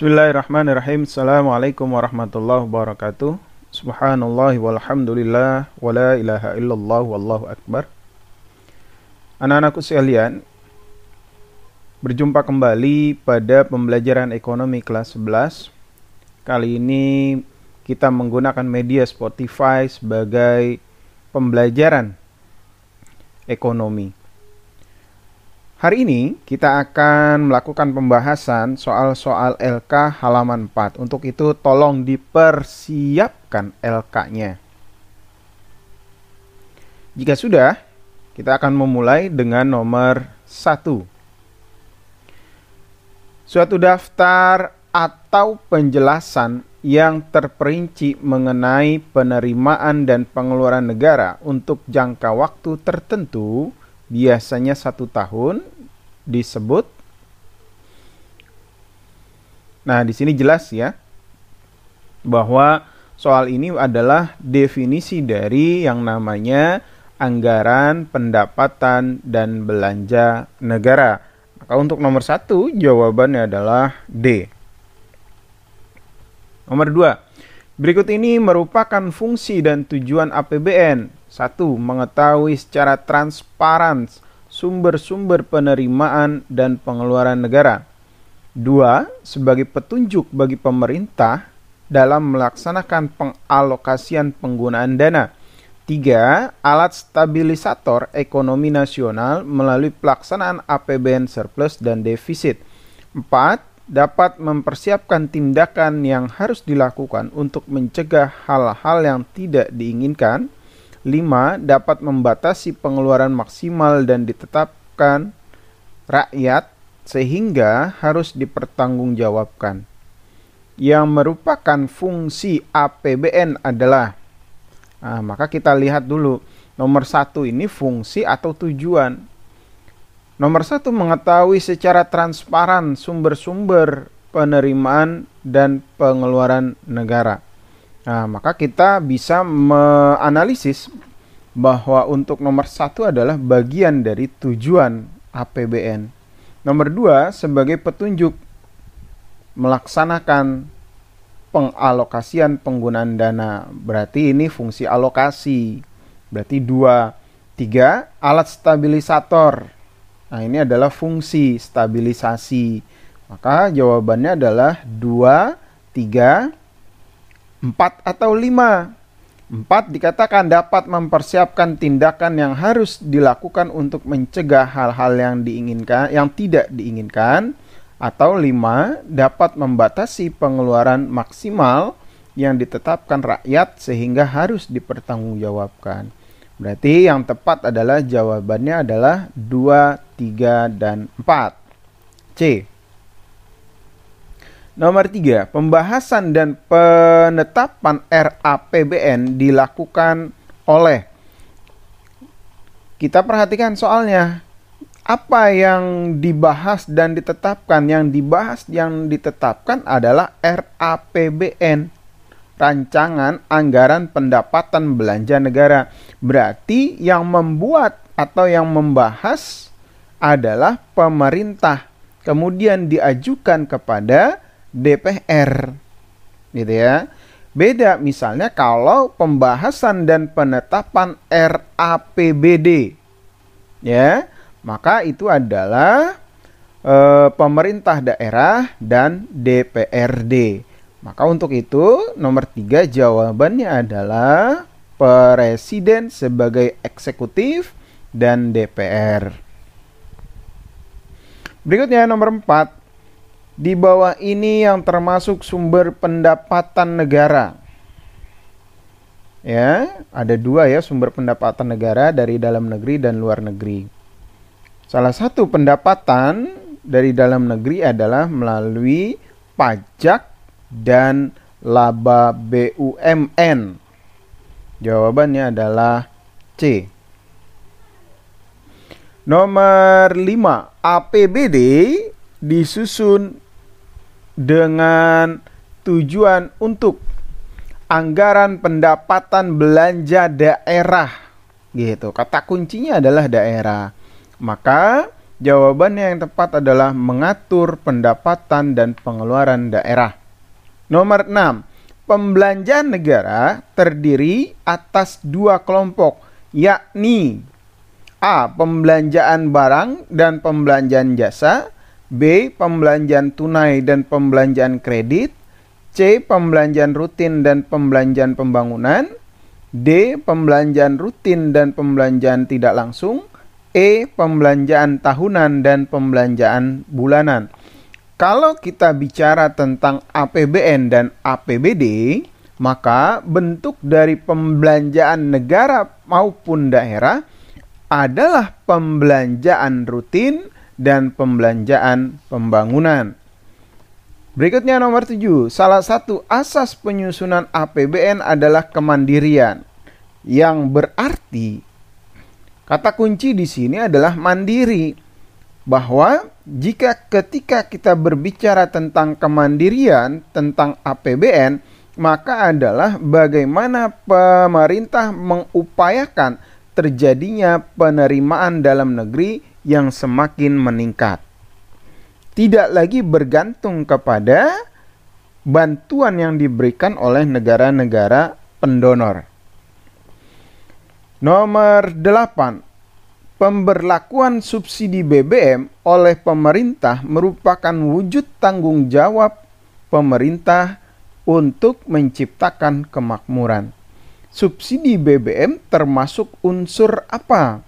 Bismillahirrahmanirrahim. Assalamualaikum warahmatullahi wabarakatuh. Subhanallah walhamdulillah wa la ilaha illallah wallahu akbar. Anak-anakku sekalian, berjumpa kembali pada pembelajaran ekonomi kelas 11. Kali ini kita menggunakan media Spotify sebagai pembelajaran ekonomi. Hari ini kita akan melakukan pembahasan soal-soal LK halaman 4. Untuk itu tolong dipersiapkan LK-nya. Jika sudah, kita akan memulai dengan nomor 1. Suatu daftar atau penjelasan yang terperinci mengenai penerimaan dan pengeluaran negara untuk jangka waktu tertentu biasanya satu tahun disebut. Nah, di sini jelas ya bahwa soal ini adalah definisi dari yang namanya anggaran pendapatan dan belanja negara. Maka untuk nomor satu jawabannya adalah D. Nomor dua, berikut ini merupakan fungsi dan tujuan APBN satu, mengetahui secara transparan sumber-sumber penerimaan dan pengeluaran negara. Dua, sebagai petunjuk bagi pemerintah dalam melaksanakan pengalokasian penggunaan dana. Tiga, alat stabilisator ekonomi nasional melalui pelaksanaan APBN surplus dan defisit. Empat, dapat mempersiapkan tindakan yang harus dilakukan untuk mencegah hal-hal yang tidak diinginkan. 5. Dapat membatasi pengeluaran maksimal dan ditetapkan rakyat sehingga harus dipertanggungjawabkan. Yang merupakan fungsi APBN adalah nah, maka kita lihat dulu nomor satu ini fungsi atau tujuan. Nomor satu mengetahui secara transparan sumber-sumber penerimaan dan pengeluaran negara. Nah, maka kita bisa menganalisis bahwa untuk nomor satu adalah bagian dari tujuan APBN. Nomor dua sebagai petunjuk melaksanakan pengalokasian penggunaan dana. Berarti ini fungsi alokasi. Berarti dua. Tiga, alat stabilisator. Nah, ini adalah fungsi stabilisasi. Maka jawabannya adalah dua, tiga, empat atau lima. Empat dikatakan dapat mempersiapkan tindakan yang harus dilakukan untuk mencegah hal-hal yang diinginkan, yang tidak diinginkan. Atau lima dapat membatasi pengeluaran maksimal yang ditetapkan rakyat sehingga harus dipertanggungjawabkan. Berarti yang tepat adalah jawabannya adalah 2, 3, dan 4. C. Nomor tiga, pembahasan dan penetapan RAPBN dilakukan oleh. Kita perhatikan soalnya apa yang dibahas dan ditetapkan? Yang dibahas yang ditetapkan adalah RAPBN rancangan anggaran pendapatan belanja negara. Berarti yang membuat atau yang membahas adalah pemerintah. Kemudian diajukan kepada DPR gitu ya. Beda misalnya kalau pembahasan dan penetapan RAPBD ya, maka itu adalah e, pemerintah daerah dan DPRD. Maka untuk itu nomor tiga jawabannya adalah presiden sebagai eksekutif dan DPR. Berikutnya nomor empat di bawah ini yang termasuk sumber pendapatan negara. Ya, ada dua ya sumber pendapatan negara dari dalam negeri dan luar negeri. Salah satu pendapatan dari dalam negeri adalah melalui pajak dan laba BUMN. Jawabannya adalah C. Nomor 5, APBD disusun dengan tujuan untuk anggaran pendapatan belanja daerah gitu. Kata kuncinya adalah daerah. Maka Jawabannya yang tepat adalah mengatur pendapatan dan pengeluaran daerah. Nomor 6. Pembelanjaan negara terdiri atas dua kelompok, yakni A. Pembelanjaan barang dan pembelanjaan jasa B. Pembelanjaan tunai dan pembelanjaan kredit C. Pembelanjaan rutin dan pembelanjaan pembangunan D. Pembelanjaan rutin dan pembelanjaan tidak langsung E. Pembelanjaan tahunan dan pembelanjaan bulanan. Kalau kita bicara tentang APBN dan APBD, maka bentuk dari pembelanjaan negara maupun daerah adalah pembelanjaan rutin dan pembelanjaan pembangunan. Berikutnya nomor 7. Salah satu asas penyusunan APBN adalah kemandirian yang berarti Kata kunci di sini adalah mandiri. Bahwa jika ketika kita berbicara tentang kemandirian, tentang APBN, maka adalah bagaimana pemerintah mengupayakan terjadinya penerimaan dalam negeri yang semakin meningkat. Tidak lagi bergantung kepada bantuan yang diberikan oleh negara-negara pendonor. Nomor 8. Pemberlakuan subsidi BBM oleh pemerintah merupakan wujud tanggung jawab pemerintah untuk menciptakan kemakmuran. Subsidi BBM termasuk unsur apa?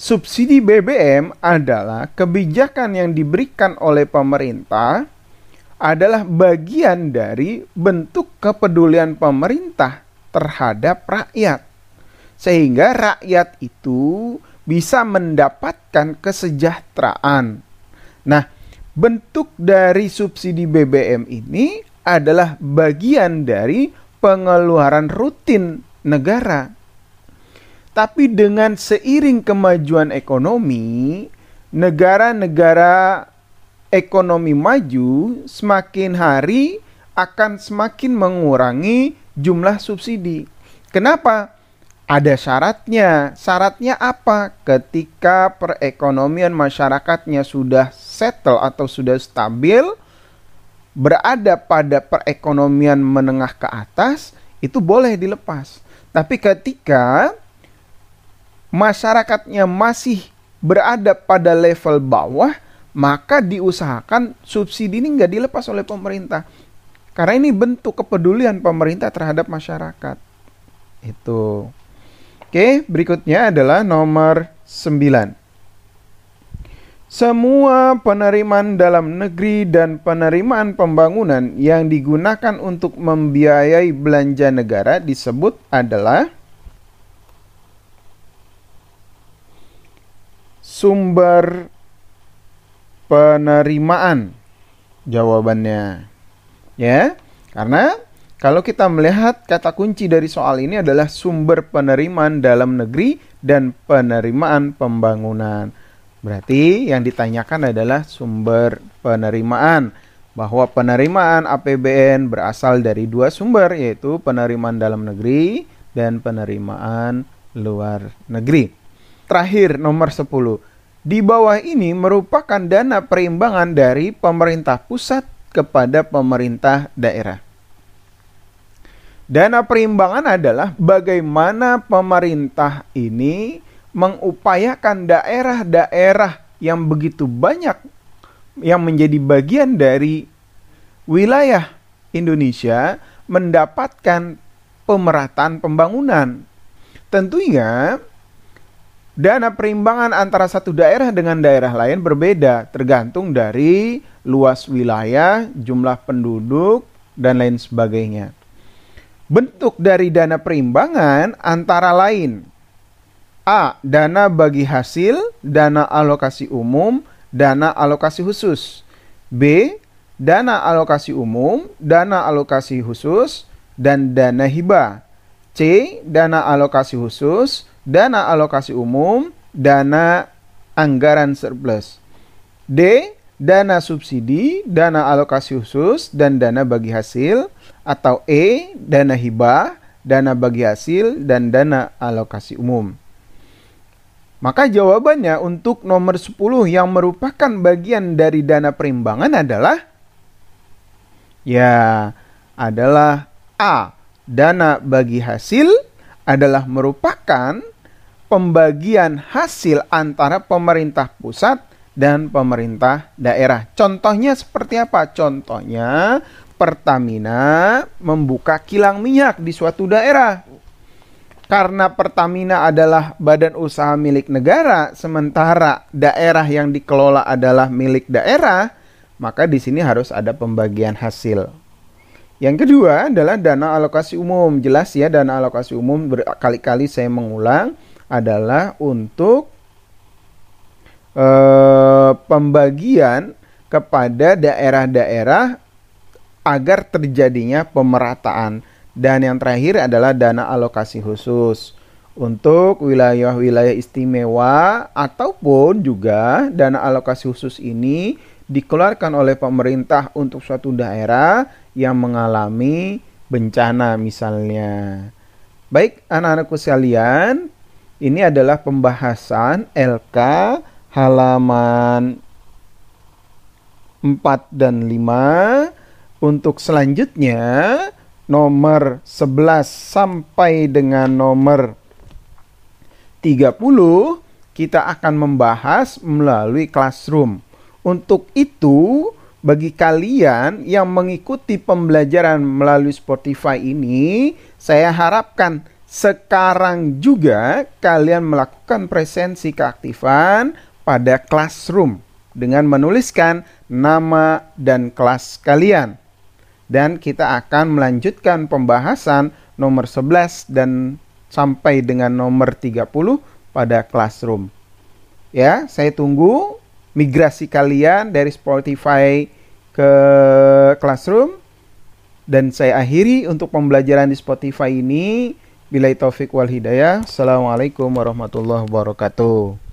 Subsidi BBM adalah kebijakan yang diberikan oleh pemerintah adalah bagian dari bentuk kepedulian pemerintah terhadap rakyat sehingga rakyat itu bisa mendapatkan kesejahteraan. Nah, bentuk dari subsidi BBM ini adalah bagian dari pengeluaran rutin negara. Tapi dengan seiring kemajuan ekonomi, negara-negara ekonomi maju semakin hari akan semakin mengurangi jumlah subsidi. Kenapa? ada syaratnya. Syaratnya apa? Ketika perekonomian masyarakatnya sudah settle atau sudah stabil, berada pada perekonomian menengah ke atas, itu boleh dilepas. Tapi ketika masyarakatnya masih berada pada level bawah, maka diusahakan subsidi ini nggak dilepas oleh pemerintah. Karena ini bentuk kepedulian pemerintah terhadap masyarakat. Itu. Oke, berikutnya adalah nomor 9. Semua penerimaan dalam negeri dan penerimaan pembangunan yang digunakan untuk membiayai belanja negara disebut adalah sumber penerimaan. Jawabannya. Ya, karena kalau kita melihat kata kunci dari soal ini adalah sumber penerimaan dalam negeri dan penerimaan pembangunan. Berarti yang ditanyakan adalah sumber penerimaan bahwa penerimaan APBN berasal dari dua sumber yaitu penerimaan dalam negeri dan penerimaan luar negeri. Terakhir nomor 10. Di bawah ini merupakan dana perimbangan dari pemerintah pusat kepada pemerintah daerah. Dana perimbangan adalah bagaimana pemerintah ini mengupayakan daerah-daerah yang begitu banyak yang menjadi bagian dari wilayah Indonesia mendapatkan pemerataan pembangunan. Tentunya dana perimbangan antara satu daerah dengan daerah lain berbeda tergantung dari luas wilayah, jumlah penduduk, dan lain sebagainya. Bentuk dari dana perimbangan antara lain A. Dana bagi hasil, dana alokasi umum, dana alokasi khusus. B. Dana alokasi umum, dana alokasi khusus, dan dana hibah. C. Dana alokasi khusus, dana alokasi umum, dana anggaran surplus. D. Dana subsidi, dana alokasi khusus, dan dana bagi hasil atau E, dana hibah, dana bagi hasil, dan dana alokasi umum. Maka jawabannya untuk nomor 10 yang merupakan bagian dari dana perimbangan adalah ya adalah A. Dana bagi hasil adalah merupakan pembagian hasil antara pemerintah pusat dan pemerintah daerah. Contohnya seperti apa? Contohnya Pertamina membuka kilang minyak di suatu daerah karena Pertamina adalah badan usaha milik negara, sementara daerah yang dikelola adalah milik daerah, maka di sini harus ada pembagian hasil. Yang kedua adalah dana alokasi umum. Jelas ya, dana alokasi umum berkali-kali saya mengulang adalah untuk eh, pembagian kepada daerah-daerah agar terjadinya pemerataan dan yang terakhir adalah dana alokasi khusus untuk wilayah-wilayah istimewa ataupun juga dana alokasi khusus ini dikeluarkan oleh pemerintah untuk suatu daerah yang mengalami bencana misalnya. Baik, anak-anakku sekalian, ini adalah pembahasan LK halaman 4 dan 5. Untuk selanjutnya, nomor 11 sampai dengan nomor 30 kita akan membahas melalui classroom. Untuk itu, bagi kalian yang mengikuti pembelajaran melalui Spotify ini, saya harapkan sekarang juga kalian melakukan presensi keaktifan pada classroom dengan menuliskan nama dan kelas kalian dan kita akan melanjutkan pembahasan nomor 11 dan sampai dengan nomor 30 pada classroom. Ya, saya tunggu migrasi kalian dari Spotify ke classroom dan saya akhiri untuk pembelajaran di Spotify ini. Bila taufik wal hidayah. Assalamualaikum warahmatullahi wabarakatuh.